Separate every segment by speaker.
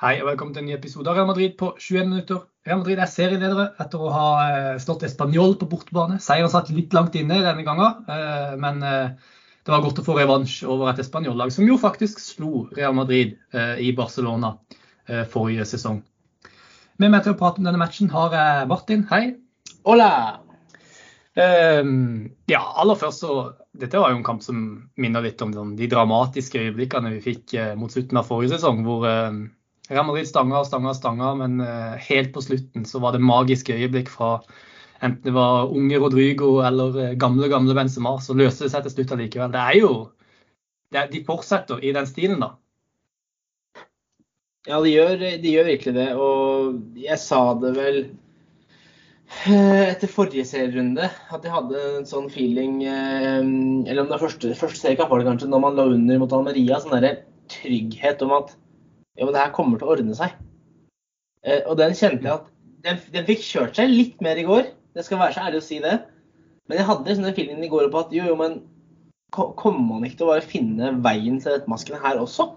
Speaker 1: Hei og velkommen til en ny episode av Real Madrid på 21 minutter. Real Madrid er serieledere etter å ha eh, slått Español på bortebane. Seieren satt litt langt inne denne gangen, eh, men eh, det var godt å få revansj over et Español-lag som jo faktisk slo Real Madrid i Barcelona forrige sesong. Med meg til å prate om denne matchen har jeg Martin. Hei.
Speaker 2: Hola!
Speaker 1: Um, ja, aller først så Dette var jo en kamp som minner litt om de dramatiske øyeblikkene vi fikk mot slutten av forrige sesong, hvor Real Madrid stanga stanga stanga, men eh, helt på slutten så var det magiske øyeblikk fra enten det var unge Rodrigo eller eh, gamle, gamle Benzema, så løste det seg til slutt allikevel. Det er jo det er, De fortsetter i den stilen, da.
Speaker 2: Ja, de gjør, de gjør virkelig det. Og jeg sa det vel eh, etter forrige serierunde at jeg hadde en sånn feeling Eller om det er første, første seriekamp var det kanskje, når man lå under mot Almeria. Sånn derre trygghet om at jo, men det her kommer til å ordne seg. Eh, og den kjente jeg at den, den, fikk kjørt seg litt mer i går. Det skal være så ærlig å si det. Men jeg hadde liksom den feelingen i går på at jo, jo, men kommer man ikke til å bare finne veien til rettmaskene her også?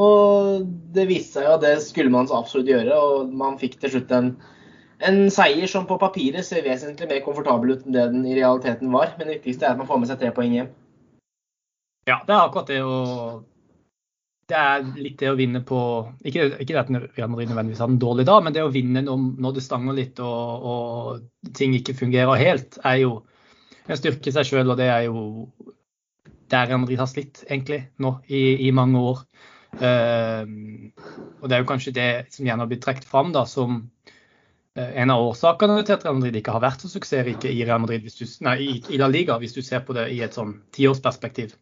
Speaker 2: Og det viste seg jo at det skulle man så absolutt gjøre, og man fikk til slutt en, en seier som på papiret ser vesentlig mer komfortabel ut enn det den i realiteten var. Men det viktigste er at man får med seg tre poeng hjem.
Speaker 1: Ja, det er akkurat det. Og det er litt det å vinne på Ikke, ikke at Real Madrid nødvendigvis hadde en dårlig dag, men det å vinne når, når det stanger litt og, og, ting ikke fungerer helt, er jo en styrke i seg sjøl. Og det er jo der Real Madrid har slitt, egentlig, nå i, i mange år. Uh, og det er jo kanskje det som gjerne har blitt trukket fram da, som uh, en av årsakene til at Real Madrid ikke har vært så suksessrike i Real i, La Liga, hvis du ser på det i et sånn tiårsperspektiv.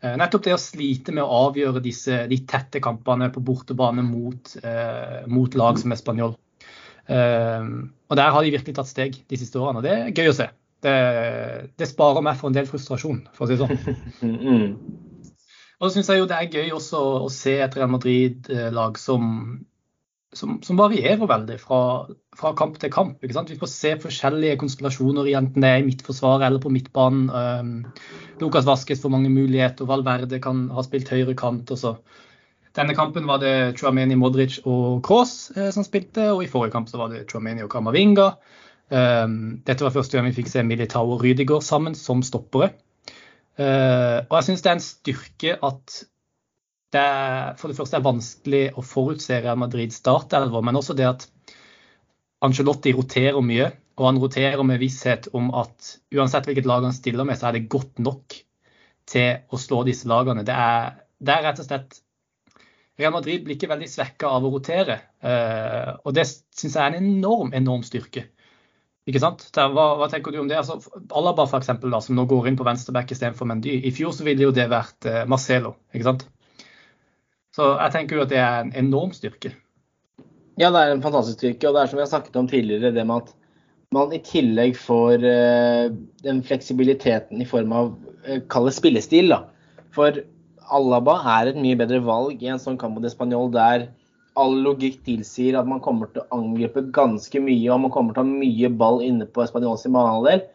Speaker 1: Eh, nettopp det å slite med å avgjøre disse, de tette kampene på bortebane mot, eh, mot lag som er spanjol. Eh, og der har de virkelig tatt steg de siste årene, og det er gøy å se. Det, det sparer meg for en del frustrasjon, for å si det sånn. Og så syns jeg jo det er gøy også å se et Real Madrid-lag som som, som, varierer veldig fra, fra, kamp til kamp. Vi får se forskjellige konstellasjoner enten det er i midtforsvaret eller på midtbanen. Um, Lukas Vaskes får mange muligheter, Valverde kan ha spilt høyre kant. Også. Denne kampen var det Chuameni, Modric og Cross eh, som spilte, og i forrige kamp var det Chuameni og Kamavinga. Um, dette var første gang vi fikk se Militao og Rydiger sammen som stoppere. Uh, og jeg syns det er en styrke at det er for det første er vanskelig å forutse Real Madrids startelver, men også det at Angelotti roterer mye. Og han roterer med visshet om at uansett hvilket lag han stiller med, så er det godt nok til å slå disse lagene. Det er, det er rett og slett Real Madrid blir ikke veldig svekka av å rotere. Uh, og det syns jeg er en enorm, enorm styrke. Ikke sant? Hva, hva, tenker du om det? Altså, Alaba for eksempel, da, som nå går inn på venstreback istedenfor Mendy. I fjor så ville jo det vært uh, Marcelo. ikke sant? Så jeg tenker jo at det er en enorm styrke.
Speaker 2: Ja, det er en fantastisk styrke. Og det er som jeg har snakket om tidligere, det med at man i tillegg får uh, den fleksibiliteten i form av uh, kall spillestil. da. For Alaba er et mye bedre valg i en sånn kamp mot Español der all logikk tilsier at man kommer til å angripe ganske mye og man kommer til å ha mye ball inne på Españols banehalvdel.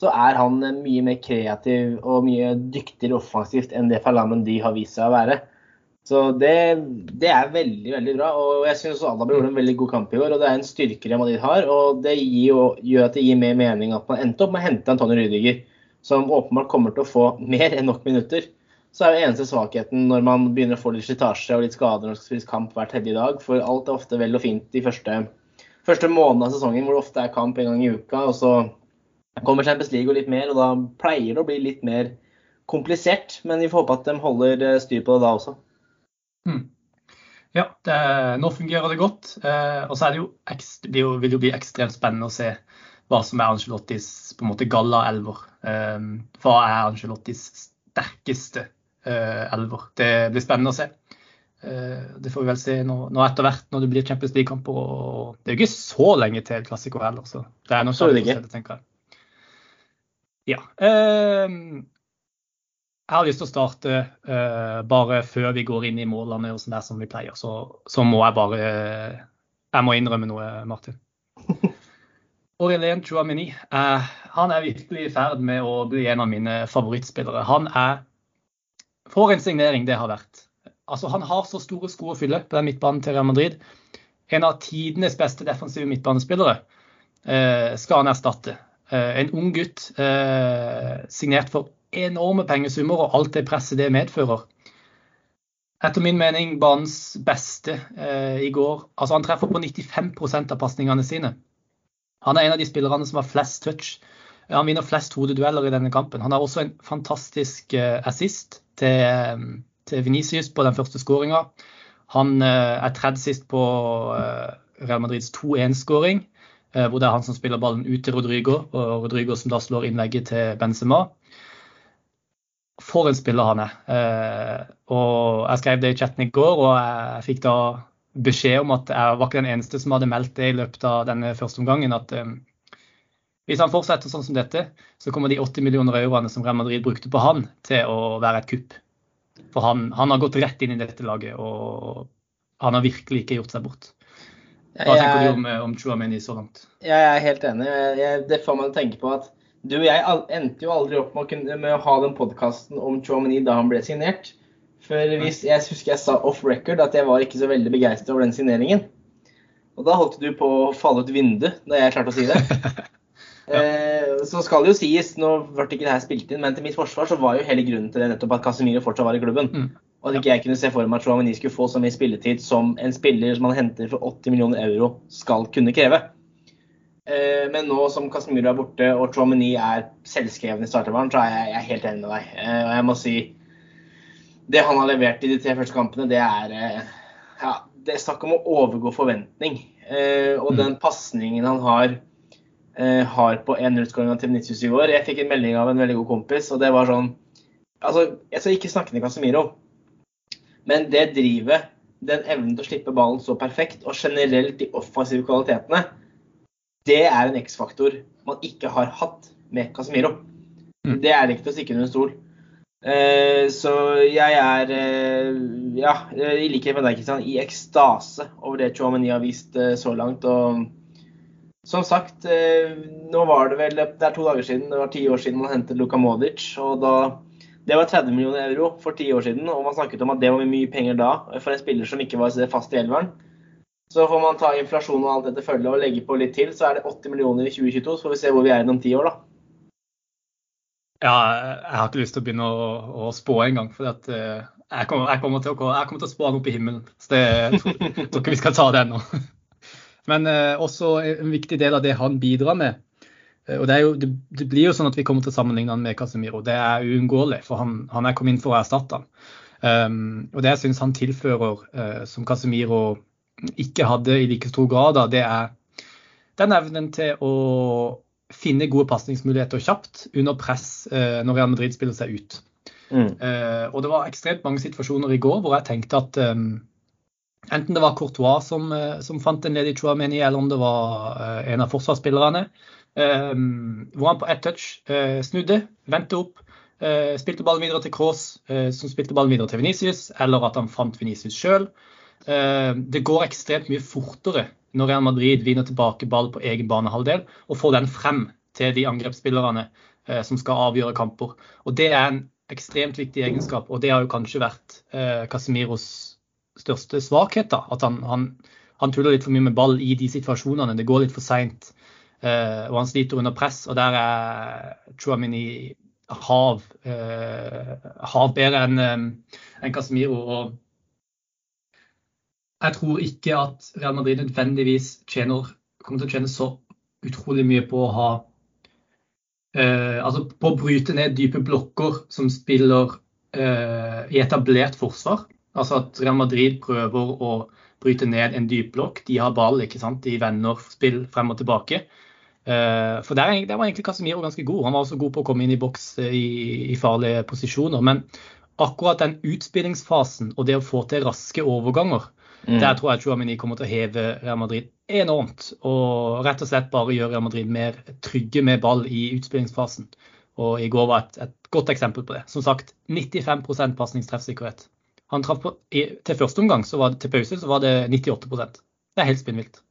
Speaker 2: Så er han mye mer kreativ og mye dyktigere offensivt enn det Falamen de har vist seg å være. Så det, det, er veldig veldig bra. og Jeg syns Alaba gjorde en veldig god kamp i år. og Det er en styrke Real Madrid har. og Det gir, gjør at det gir mer mening at man endte opp med å hente Antonio Rydiger, som åpenbart kommer til å få mer enn nok minutter. Så er jo eneste svakheten når man begynner å få litt slitasje og litt skader når det skal spilles kamp hver tredje dag. For alt er ofte vel og fint de første, første månedene av sesongen, hvor det ofte er kamp en gang i uka. og så kommer Champions League og litt mer, og da pleier det å bli litt mer komplisert. Men vi får håpe at de holder eh, styr på det da også.
Speaker 1: Mm. Ja, det, nå fungerer det godt. Eh, og så er det jo, det vil jo bli ekstremt spennende å se hva som er Angelottis på en måte galla-elver. Eh, hva er Angelottis sterkeste eh, elver? Det blir spennende å se. Eh, det får vi vel se nå, nå etter hvert når det blir Champions League-kamper. Det er jo ikke så lenge til et klassiker heller, så det er noe sånn, tenker jeg. Ja. Eh, jeg har lyst til å starte uh, bare før vi går inn i målene og sånn der som vi pleier. Så, så, må jeg bare Jeg må innrømme noe, Martin. Aurelien Chouamini uh, han er virkelig i ferd med å bli en av mine favorittspillere. Han er For en signering det har vært. altså Han har så store sko å fylle på den midtbanen til Real Madrid. En av tidenes beste defensive midtbanespillere eh, skal han erstatte. Eh, en ung gutt eh, signert for enorme pengesummer og alt det presset det medfører. Etter min mening banens beste eh, i går. Altså Han treffer på 95% av pasningene sine. Han er en av de spillerne som har flest touch. Han vinner flest hodedueller i denne kampen. Han har også en fantastisk eh, assist til, eh, til Venicius på den første skåringa. Han eh, er tredd sist på Real Madrids 2-1-skåring, eh, hvor det er han som spiller ballen ut til Rodrigo, og Rodrigo som da slår innlegget til Benzema. For en spiller han er. Eh, og Jeg skrev det i chatten i går, og jeg fikk da beskjed om at jeg var ikke den eneste som hadde meldt det i løpet av denne første omgangen. at eh, hvis han fortsetter sånn som dette, så kommer de 80 millioner euroene som Real Madrid brukte på han, til å være et kupp. For han, han har gått rett inn i dette laget, og han har virkelig ikke gjort seg bort. Hva tenker du om, om Chouameni så langt?
Speaker 2: Jeg er helt enig. Jeg, det får meg til å tenke på at du og jeg endte jo aldri opp med å, kunne, med å ha den podkasten om Chouameni da han ble signert. For hvis, Jeg husker jeg sa off record at jeg var ikke så veldig begeistra over den signeringen. Og da holdt du på å falle ut vinduet da jeg klarte å si det. eh, så skal det jo sies, nå ble ikke det her spilt inn, men til mitt forsvar så var jo hele grunnen til det nettopp at Casemiro fortsatt var i klubben. Mm. Og at ikke jeg kunne se for meg at Chouameni skulle få så mye spilletid som en spiller som man henter for 80 millioner euro skal kunne kreve. Eh, men nå som Casemiro er borte og Chouameni er selvskreven i startervaren, så er jeg, jeg er helt enig med deg. Eh, og jeg må si det han har levert i de tre første kampene, det er eh, ja, det er snakk om å overgå forventning. Og mm. den pasningen han har, har på 1-0-skåringa til Venitius i går Jeg fikk en melding av en veldig god kompis, og det var sånn Altså, jeg skal ikke snakke til Casemiro, men det drivet, den evnen til å slippe ballen så perfekt, og generelt de offensive kvalitetene, det er en X-faktor man ikke har hatt med Casemiro. Mm. Det er det ikke til å stikke under en stol. Uh, så jeg er, uh, ja, i likhet med deg, Kristian, i ekstase over det Chouameni har vist uh, så langt. Og som sagt, nå var det vel Det er to dager siden, det var ti år siden man hentet Luka Modic. og da det var 30 millioner euro for ti år siden, og man snakket om at det var mye penger da for en spiller som ikke var fast i elveren. Så får man ta inflasjon og alt dette følget og legge på litt til, så er det 80 millioner i 2022. Så får vi se hvor vi er om ti år, da.
Speaker 1: Ja, jeg har ikke lyst til å begynne å, å spå engang. For at, uh, jeg, kommer, jeg, kommer å, jeg kommer til å spå han opp i himmelen. Så det, tror, tror ikke vi skal ta det ennå. Men uh, også en viktig del av det han bidrar med. Uh, og det, jo, det, det, blir jo sånn at vi kommer til å sammenligne han med Casemiro. Det er uunngåelig, for han, han, er kommet inn for å erstatte han. Um, og det jeg syns han tilfører, som Casemiro ikke hadde i like stor grad, det er den evnen til å finne gode pasningsmuligheter kjapt under press uh, når Real Madrid spiller seg ut. Mm. Uh, og det var ekstremt mange situasjoner i går hvor jeg tenkte at um, enten det var Courtois som, uh, som fant en ledig Chouameni, eller om det var uh, en av forsvarsspillerne, hvor han på ett touch uh, snudde, vendte opp, spilte ballen videre til Cross, som spilte ballen videre til Venicius, eller at han fant Venicius sjøl. Eh, det går ekstremt mye fortere når Real Madrid vinner tilbake ball på egen banehalvdel og får den frem til de angrepsspillerne eh, som skal avgjøre kamper. Og Det er en ekstremt viktig egenskap, og det har jo kanskje vært eh, Casemiros største svakhet. da, At han, han, han, tuller litt for mye med ball i de situasjonene. Det går litt for seint, og han sliter under press. og Der er Chouamini hav, hav bedre enn en Casemiro. og jeg tror ikke at Real Madrid nødvendigvis tjener, kommer til å tjene så utrolig mye på å ha eh, Altså på å bryte ned dype blokker som spiller eh, i etablert forsvar. Altså at Real Madrid prøver å bryte ned en dyp blokk. De har ball, ikke sant. De vender spill frem og tilbake. Eh, for der, der, var egentlig Casemiro ganske god. Han var også god på å komme inn i boks eh, i, i farlige posisjoner. Men akkurat den utspillingsfasen og det å få til raske overganger, Mm. Der tror jeg Chouamini kommer til å heve Real Madrid enormt. Og rett og slett bare gjøre Real Madrid mer trygge med ball i utspillingsfasen. Og i går var et, et godt eksempel på det. Som sagt, 95% pasningstreffsikkerhet. Han traff på, i, til første omgang, så var det, til pause, så var det 98% Det er helt spinnvilt.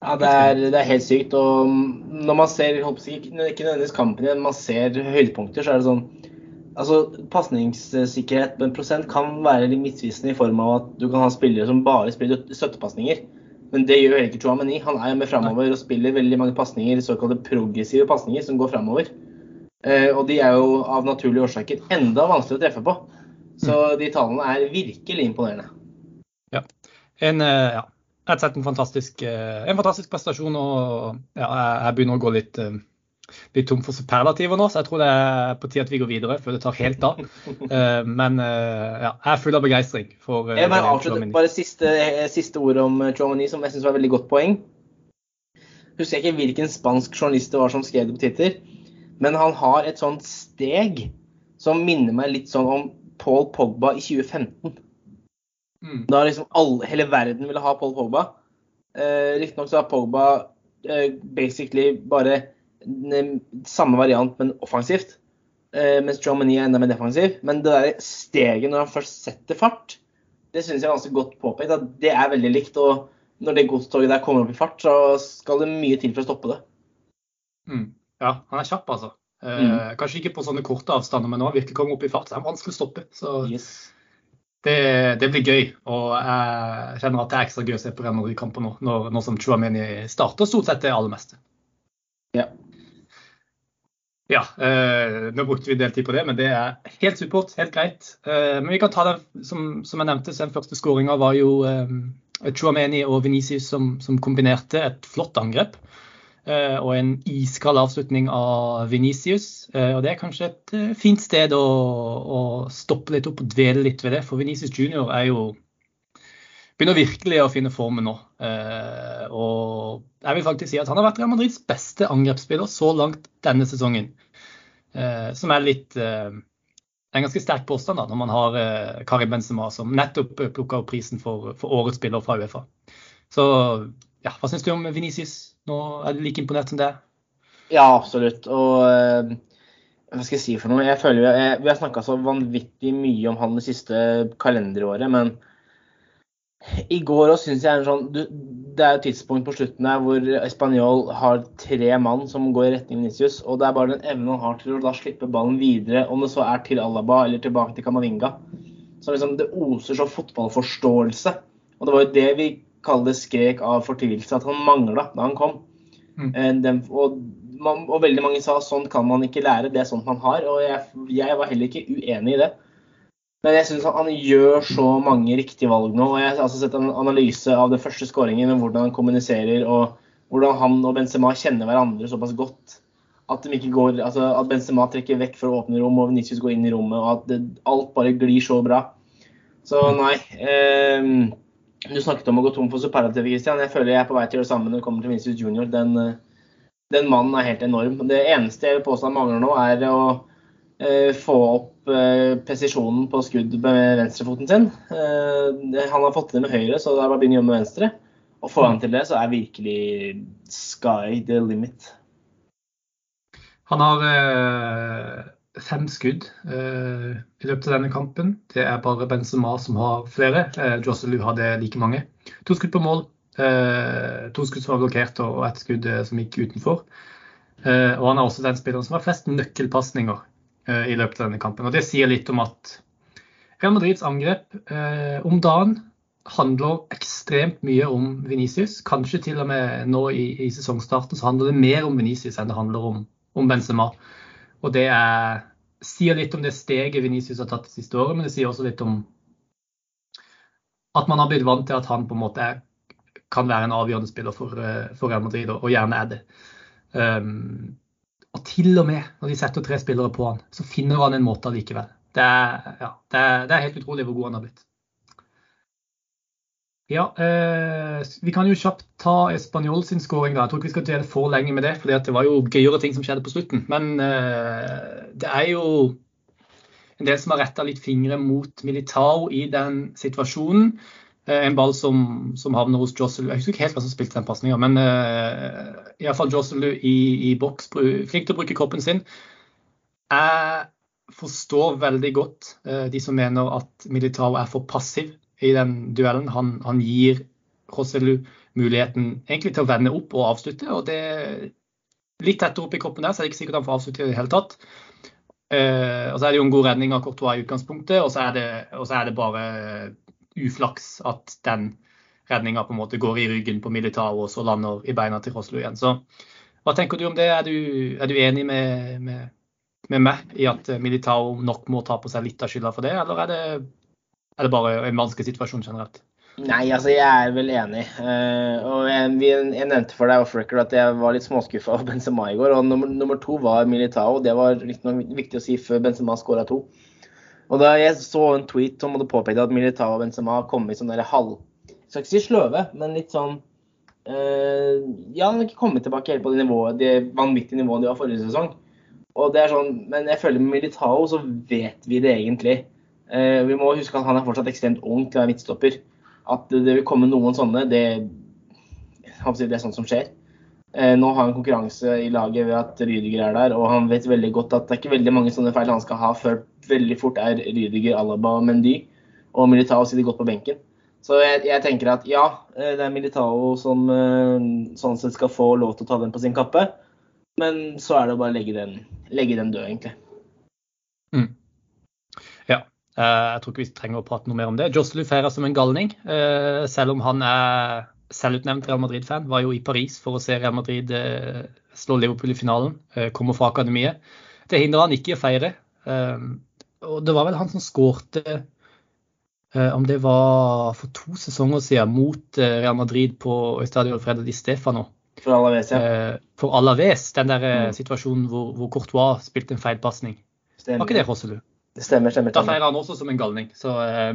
Speaker 2: Ja, det er, det er, helt sykt. Og når man ser, ikke nødvendigvis kampen, men man ser høydepunkter, så er det sånn altså Pasningssikkerhet på en prosent kan være litt misvisende i form av at du kan ha spillere som bare spiller støttepasninger. Men det gjør heller ikke Chouameni. Han er med framover og spiller veldig mange pasninger, såkalte progressive pasninger, som går framover. Eh, og de er jo av naturlige årsaker enda vanskeligere å treffe på. Så mm. de tallene er virkelig imponerende.
Speaker 1: Ja. En, eh, ja. Rett og slett en fantastisk, eh, en fantastisk prestasjon. Og ja, jeg begynner å gå litt litt tom for superlativer nå, så jeg tror det er på tide at vi går videre før det tar helt av. Uh, men ja, jeg er full av begeistring for
Speaker 2: Jeg bare bare siste, siste ord om Chomini, som jeg syns var et veldig godt poeng. Husker jeg ikke hvilken spansk journalist det var som skrev det på Twitter, men han har et sånt steg som minner meg litt sånn om Paul Pogba i 2015. Mm. Da liksom alle, hele verden ville ha Paul Pogba. Eh, Riktignok så er Pogba basically bare samme variant, men offensivt. Eh, mens Jomany er enda mer defensiv. Men det der steget når han først setter fart, det syns jeg er ganske godt påpekt. at Det er veldig likt. Og når det godstoget der kommer opp i fart, så skal det mye til for å stoppe det.
Speaker 1: Mm. Ja, han er kjapp, altså. Eh, mm. Kanskje ikke på sånne korte avstander, men når han virkelig kommer opp i fart, så er han vanskelig å stoppe. Så yes. Det, det, blir gøy. Og jeg kjenner at det er ekstra gøy å se på Real Madrid-kamper nå, når, når som Chuameni starter stort sett det aller meste.
Speaker 2: Ja.
Speaker 1: Ja, eh, nå brukte vi en del tid på det, men det er helt supert. Helt greit. Eh, men vi kan ta det som, som jeg nevnte, så den første skåringa var jo eh, Chuameni og Venezia som, som, kombinerte et flott angrep. Eh, og en iskald avslutning av Venicius. Eh, og det er kanskje et eh, fint sted å, å, stoppe litt opp og dvele litt ved det. For Venicius junior er jo begynner virkelig å finne formen nå. Og jeg vil faktisk si at han har vært Real Madrids beste angrepsspiller så langt denne sesongen. Som er litt en ganske sterk påstand da, når man har Karim Benzema som nettopp plukka opp prisen for, for, årets spiller fra Uefa. Så ja, hva syns du om Venicius? Nå er du like imponert som det?
Speaker 2: Ja, absolutt. Og eh, hva skal jeg si for noe? Jeg føler Vi, jeg, vi har snakka så vanvittig mye om han det siste kalenderåret, men i går òg syns jeg er sånn du, Det er et tidspunkt på slutten der hvor Español har tre mann som går i retning Venicius, og det er bare den evnen han har til å da slippe ballen videre, om det så er til Alaba eller tilbake til Camavinga. Så liksom, Det oser så fotballforståelse. Og det var jo det vi kaller skrek av fortvilelse, at han mangla da han kom. Mm. Eh, den, og, man, og, veldig mange sa sånn kan man ikke lære, det er sånt man har. Og jeg, jeg var heller ikke uenig i det. Men jeg syns han gjør så mange riktige valg nå. og Jeg har altså sett en analyse av den første skåringen, med hvordan han kommuniserer og hvordan han og Benzema kjenner hverandre såpass godt. At, ikke går, altså at Benzema trekker vekk for å åpne rom, og Venicius går inn i rommet. og At det, alt bare glir så bra. Så nei. Eh, du snakket om å gå tom for superlativ, Christian. Jeg føler jeg er på vei til å gjøre det samme når det kommer til Venicius Junior. Den, den mannen er helt enorm. Det eneste jeg vil påstå han mangler nå, er å Eh, få opp eh, presisjonen på skudd med venstrefoten sin. Eh, han har fått det med høyre, så det er bare å begynne å gjøre med venstre. Og får han til det, så er virkelig sky the limit.
Speaker 1: Han har eh, fem skudd eh, i løpet av denne kampen. Det er bare Benzema som har flere. Eh, Josselu hadde like mange. To skudd på mål. Eh, to skudd som var blokkert, og ett skudd som gikk utenfor. og han er også den spilleren som har flest nøkkelpasninger Eh, i løpet av denne kampen. Og Det sier litt om at Real Madrids angrep eh, om dagen handler ekstremt mye om Venicius. Kanskje til og med nå i, i sesongstarten så handler det mer om Venicius enn det handler om, om Benzema. Og det er, sier litt om det steget Venicius har tatt det siste året, men det sier også litt om at man har blitt vant til at han på en måte er, kan være en avgjørende spiller for, eh, for Real Madrid, og, gjerne er det. Um, og til og med når de setter tre spillere på han, så finner han en måte allikevel. Det er, ja, det, er, det er, helt utrolig hvor god han har blitt. Ja, eh, Vi kan jo kjapt ta Español sin skåring. Jeg tror ikke vi skal dele for lenge med det, for det var jo gøyere ting som skjedde på slutten. Men eh, det er jo en del som har retta litt fingre mot Militao i den situasjonen. Eh, en ball som, som, havner hos Josselu. Jeg husker ikke helt hva som spilte den pasninga, men eh, iallfall Josselu i, i boks, flink til å bruke kroppen sin. Jeg forstår veldig godt eh, de som mener at Militao er for passiv i den duellen. Han, han gir Rosselu muligheten egentlig til å vende opp og avslutte. og det Litt tettere opp i kroppen der, så er det ikke sikkert han får avslutte i det hele tatt. Uh, og så er det jo en god redning av Courtois i utgangspunktet, og så er det, så er det bare uflaks at den redninga på en måte går i ryggen på Militao og så lander i beina til Roslo igjen. Så hva tenker du om det? Er du, er du enig med, med, med, meg i at Militao nok må ta på seg litt av skylda for det, eller er det, er det bare en vanskelig situasjon generelt?
Speaker 2: Nei, altså jeg er vel enig. Uh, og jeg, jeg, nevnte for deg off record at jeg var litt småskuffa av Benzema i går. Og nummer, nummer to var Militao. Det var viktig å si før Benzema skåra to. Og da jeg så en tweet som hadde påpekt at Militao og Benzema kom i sånn der halv skal ikke si sløve, men litt sånn uh, Ja, han har ikke kommet tilbake helt på det nivået, det vanvittige nivået de var forrige sesong. Og det er sånn, Men jeg føler med Militao så vet vi det egentlig. Uh, vi må huske at han er fortsatt ekstremt ung til å være midtstopper. At det vil komme noen sånne, det, det er sånt som skjer. Eh, nå har han konkurranse i laget ved at Rydiger er der, og han vet veldig godt at det er ikke veldig mange sånne feil han skal ha før veldig fort er Rydiger, Alaba og Mendy. Og Militao sitter godt på benken. Så jeg, jeg, tenker at ja, eh, det er Militao som eh, sånn sett skal få lov til å ta den på sin kappe. Men så er det å bare legge den, legge den død, egentlig.
Speaker 1: Mm. Eh, jeg tror ikke vi trenger å prate noe mer om det. Joselu feirer som en galning, eh, selv om han er selvutnevnt Real Madrid-fan. Var jo i Paris for å se Real Madrid eh, slå Liverpool i finalen. Kommer fra akademiet. Det hindrer han ikke i å feire. Og det var vel han som skårte om det var for to sesonger siden mot Real Madrid på Estadio Alfredo Di Stefano.
Speaker 2: For Alaves, ja.
Speaker 1: For Alaves, den der mm. situasjonen hvor, hvor Courtois spilte en feilpasning. Var ikke det Rosselu?
Speaker 2: Det stemmer, stemmer.
Speaker 1: Da feirer han også som en galning. Så eh,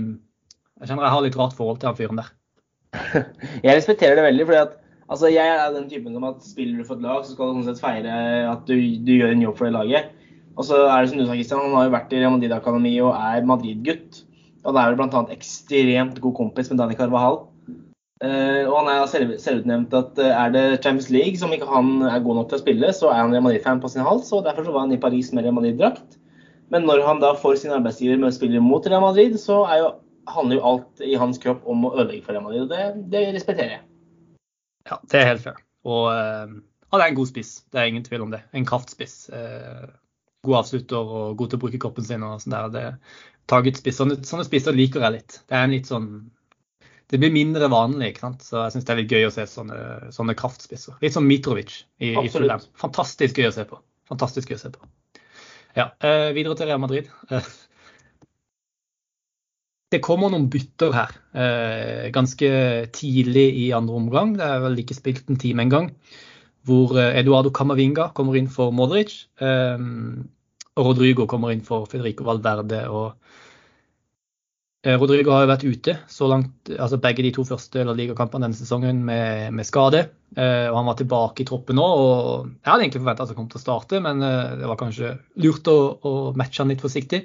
Speaker 1: jeg kjenner jeg har litt rart forhold til han fyren der.
Speaker 2: jeg respekterer det veldig. fordi at altså, Jeg er den typen som at spiller du for et lag, så skal du sånn sett feire at du, du, gjør en jobb for det laget. Og så er det som du sa, Christian, han har jo vært i Real Madrid-akademi og er Madrid-gutt. Og han er vel bl.a. ekstremt god kompis med Dani Carvahal. Uh, og han er selv, selvutnevnt at uh, er det Champions League som ikke han er god nok til å spille, så er han Real Madrid-fan på sin hals. Og derfor så var han i Paris med Real Madrid-drakt. Men når han da får sin arbeidsgiver med å spille mot Real Madrid, så jo, handler jo alt i hans kropp om å ødelegge for Real Madrid. og Det, det respekterer jeg.
Speaker 1: Ja, det er helt fair. Og uh, han er en god spiss, det er ingen tvil om det. En kraftspiss. Uh, god avslutter og god til å bruke kroppen sin. og sånn der. Det, taget spiss. Sånne, sånne spisser liker jeg litt. Det er en litt sånn det blir mindre vanlig, ikke sant? så jeg syns det er litt gøy å se sånne, sånne kraftspisser. Litt som Mitrovic i, i Fulham. Fantastisk gøy å se på. Fantastisk gøy å se på. Ja, eh, videre til Real Madrid. Eh, det kommer noen bytter her eh, ganske tidlig i andre omgang. Det er vel ikke spilt en time engang. Hvor Eduardo Camavinga kommer inn for Modric. Og Rodrigo kommer inn for Federico Valverde. og Rodrigo har jo vært ute så langt, altså begge de to første ligakampene denne sesongen med, med skade. Eh, og Han var tilbake i troppen nå. og Jeg hadde egentlig forventa at han kom til å starte, men eh, det var kanskje lurt å, å, matche han litt forsiktig.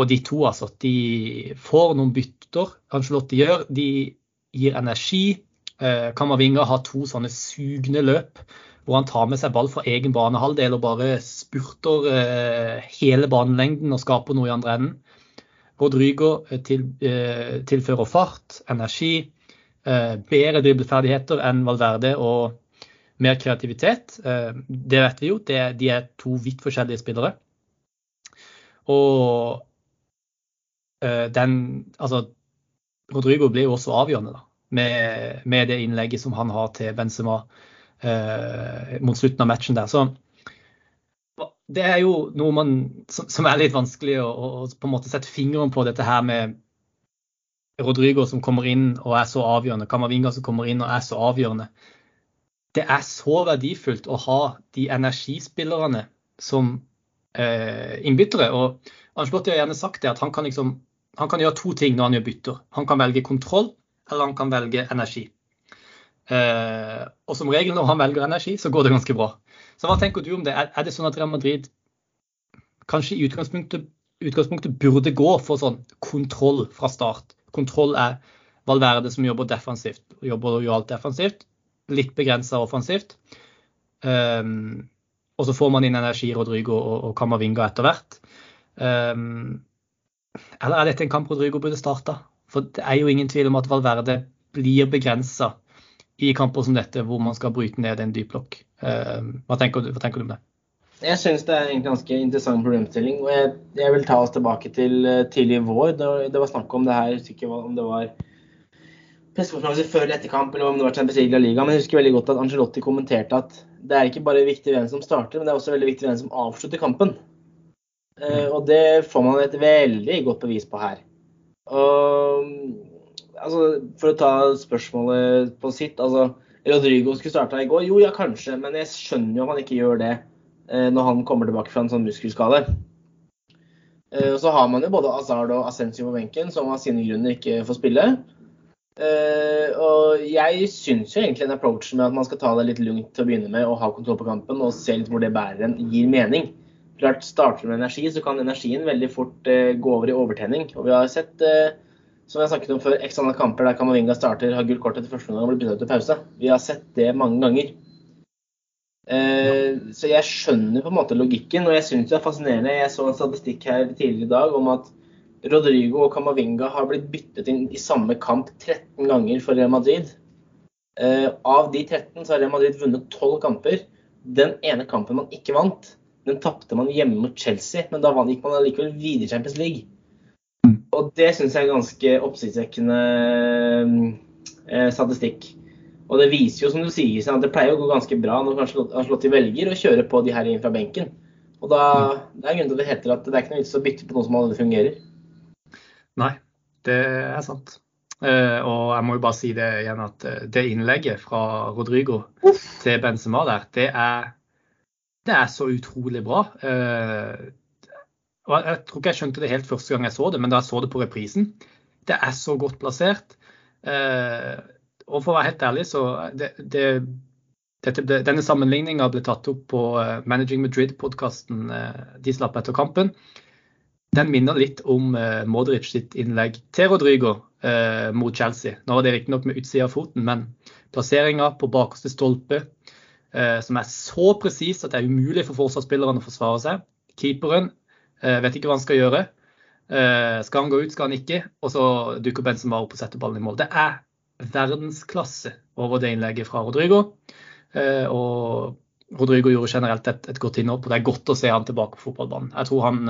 Speaker 1: Og de to altså, de får noen bytter. Angelotti gjør. De gir energi. Eh, Kamavinga har to sånne sugne løp hvor han tar med seg ball fra egen banehalvdel og bare spurter hele banelengden og skaper noe i andre enden. Rodrigo eh, til, eh, tilfører fart, energi, eh, bedre dribleferdigheter enn Valverde og mer kreativitet. Det vet vi jo. Det, de er to vidt forskjellige spillere. Og den Altså, Rodrigo blir jo også avgjørende, da. Med, med, det innlegget som han har til Benzema eh, mot slutten av matchen der. Så det er jo noe man, som, er litt vanskelig å, å, på en måte sette fingeren på, dette her med Rodrigo som kommer inn og er så avgjørende, Kamavinga som kommer inn og er så avgjørende. Det er så verdifullt å ha de energispillerne som eh, innbyttere. Og Anslotti har gjerne sagt det at han kan, liksom, han kan gjøre to ting når han gjør bytter. Han kan velge kontroll, eller han kan velge energi. Eh, og som regel når han velger energi, så går det ganske bra. Så hva tenker du om det? Er, det sånn at Real Madrid kanskje i utgangspunktet, utgangspunktet burde gå for sånn kontroll fra start? Kontroll er Valverde som jobber defensivt, jobber lojalt defensivt. Litt begrensa offensivt. Um, og så får man inn energi, Rodrigo og, og Kamavinga etter hvert. Um, eller er dette en kamp Rodrigo burde starta? For det er jo ingen tvil om at Valverde blir begrensa i kamper som dette, hvor man skal bryte ned en dyp blokk. Ehm, hva tenker, du, hva tenker du om det?
Speaker 2: Jeg syns det er en ganske interessant problemstilling. og Jeg, jeg vil ta oss tilbake til uh, tidlig vår. Det, det var snakk om det her, ikke om det var pressekonferanse før eller etter kamp, eller om det var Champions League eller Liga. Men jeg husker veldig godt at Angelotti kommenterte at det er ikke bare viktig hvem som starter, men det er også veldig viktig hvem som avslutter kampen. Uh, og det får man et veldig godt bevis på her. Og altså, For å ta spørsmålet på sitt. altså Rodrigo skulle starta i går. Jo, ja, kanskje, men jeg skjønner jo at han ikke gjør det eh, når han kommer tilbake fra en sånn muskelskade. Eh, så har man jo både Azard og Ascencio på benken, som av sine grunner ikke får spille. Eh, og jeg syns jo egentlig en approach med at man skal ta det litt lugnt til å begynne med og ha kontroll på kampen og se litt hvor det bærer en, gir mening. Klart Starter med energi, så kan energien veldig fort gå over i overtenning. Og vi har sett som jeg snakket om før, x antall kamper der Kamavinga starter, har gult kort etter første omgang og blir byttet ut til pause. Vi har sett det mange ganger. Eh, så jeg skjønner på en måte logikken, og jeg syns det er fascinerende. Jeg så en statistikk her tidligere i dag om at Rodrigo og Kamavinga har blitt byttet inn i samme kamp 13 ganger for Real Madrid. Eh, av de 13 så har Real Madrid vunnet 12 kamper. Den ene kampen man ikke vant, den tapte man hjemme mot Chelsea, men da gikk man allikevel videre i Champions League. Og det syns jeg er ganske oppsiktsvekkende eh, statistikk. Og det viser jo, som du sier, at det pleier å gå ganske bra når Anslotti velger å kjøre på de her inn fra benken. Og da det er grunnen til at det heter at det er ikke noe vits å bytte på noe som allerede fungerer.
Speaker 1: Nei, det er sant. Uh, og jeg må jo bare si det igjen at det innlegget fra Rodrigo Uff. til Benzema der, det er, det er så utrolig bra. Og Jeg tror ikke jeg skjønte det helt første gang jeg så det, men da jeg så det på reprisen. Det er så godt plassert. Eh, og for å være helt ærlig, så det, det, dette, Denne sammenligninga ble tatt opp på uh, Managing Madrid-podkasten uh, de slapp etter kampen. Den minner litt om uh, Modric sitt innlegg til Rodrigo mot Chelsea. Nå var det riktignok med utsida av foten, men plasseringa på bakerste stolpe, som er så presis at det er umulig for forsvarsspillerne å forsvare seg. Keeperen Eh, vet ikke hva han skal gjøre. Eh, skal han gå ut, skal han ikke? Og så dukker Benzema opp og setter ballen i mål. Det er verdensklasse over det innlegget fra Rodrigo. Eh, og Rodrigo gjorde generelt et, et godt innhopp, og det er godt å se han tilbake på fotballbanen. Jeg tror han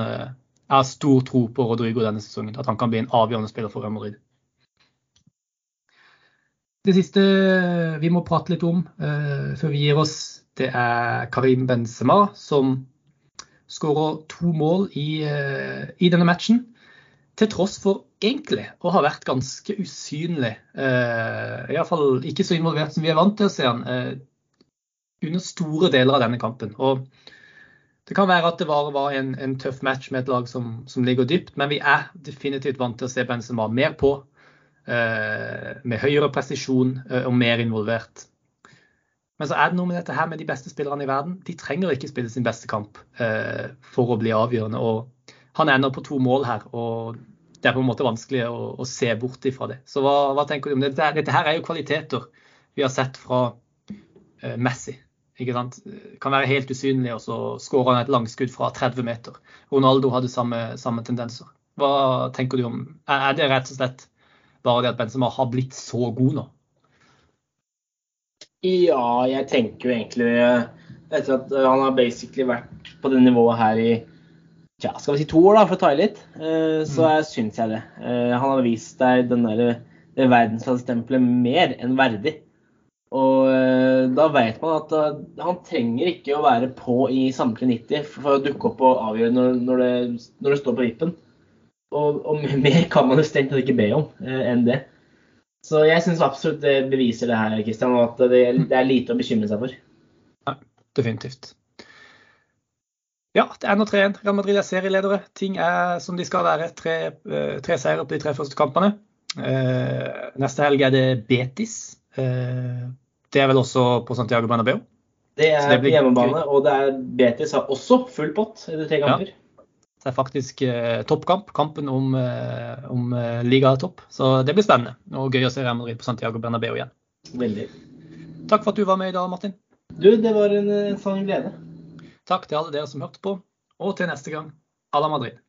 Speaker 1: jeg har stor tro på Rodrigo denne sesongen, at han kan bli en avgjørende spiller for Real. Det siste vi må prate litt om uh, før vi gir oss, det er Karim Benzema, som skårer to mål i, eh, i, denne matchen. Til tross for egentlig å ha vært ganske usynlig. Eh, Iallfall ikke så involvert som vi er vant til å se han eh, under store deler av denne kampen. Og det kan være at det bare var en, en tøff match med et lag som, som, ligger dypt, men vi er definitivt vant til å se Benzema mer på. Eh, med høyere presisjon eh, og mer involvert. Men så er det noe med dette her med de beste spillerne i verden. De trenger ikke spille sin beste kamp eh, for å bli avgjørende. Og han ender på to mål her, og det er på en måte vanskelig å, å se bort ifra det. Så hva, hva tenker du om dette? Dette her er jo kvaliteter vi har sett fra eh, Messi. Ikke sant? Kan være helt usynlig, og så skårer han et langskudd fra 30 meter. Ronaldo hadde samme, samme tendenser. Hva tenker du om Er det rett og slett bare det at Benzema har blitt så god nå?
Speaker 2: Ja, jeg tenker jo egentlig etter at han har basically vært på det nivået her i ja, skal vi si to år, da, for å ta i litt, eh, så mm. syns jeg det. Eh, han har vist deg den der, det verdensklassestempelet mer enn verdig. Og eh, da vet man at han trenger ikke å være på i samtlige 90 for å dukke opp og avgjøre når, når, det, når det, står på vippen. Og, og, mer kan man jo strengt tatt ikke be om enn det. Så jeg syns absolutt det beviser det her, Kristian, at det, det, er lite å bekymre seg for.
Speaker 1: Ja, definitivt. Ja, det er nå 3-1. Real Madrid er serieledere. Ting er som de skal være. Tre, eh, tre seire på de tre første kampene. Eh, neste helg er det Betis. Eh, det er vel også på Santiago Bernabeu?
Speaker 2: Det er det på hjemmebane, og det er Betis har også full pott i de tre kamper. Ja.
Speaker 1: Det er faktisk eh, toppkamp, kampen om, eh, om eh, ligatopp. Så det blir spennende og gøy å se Real Madrid på Santiago Bernabeu igjen.
Speaker 2: Veldig.
Speaker 1: Takk for at du var med i dag, Martin.
Speaker 2: Du, det var en, en sånn glede.
Speaker 1: Takk til alle dere som hørte på, og til neste gang, à la Madrid.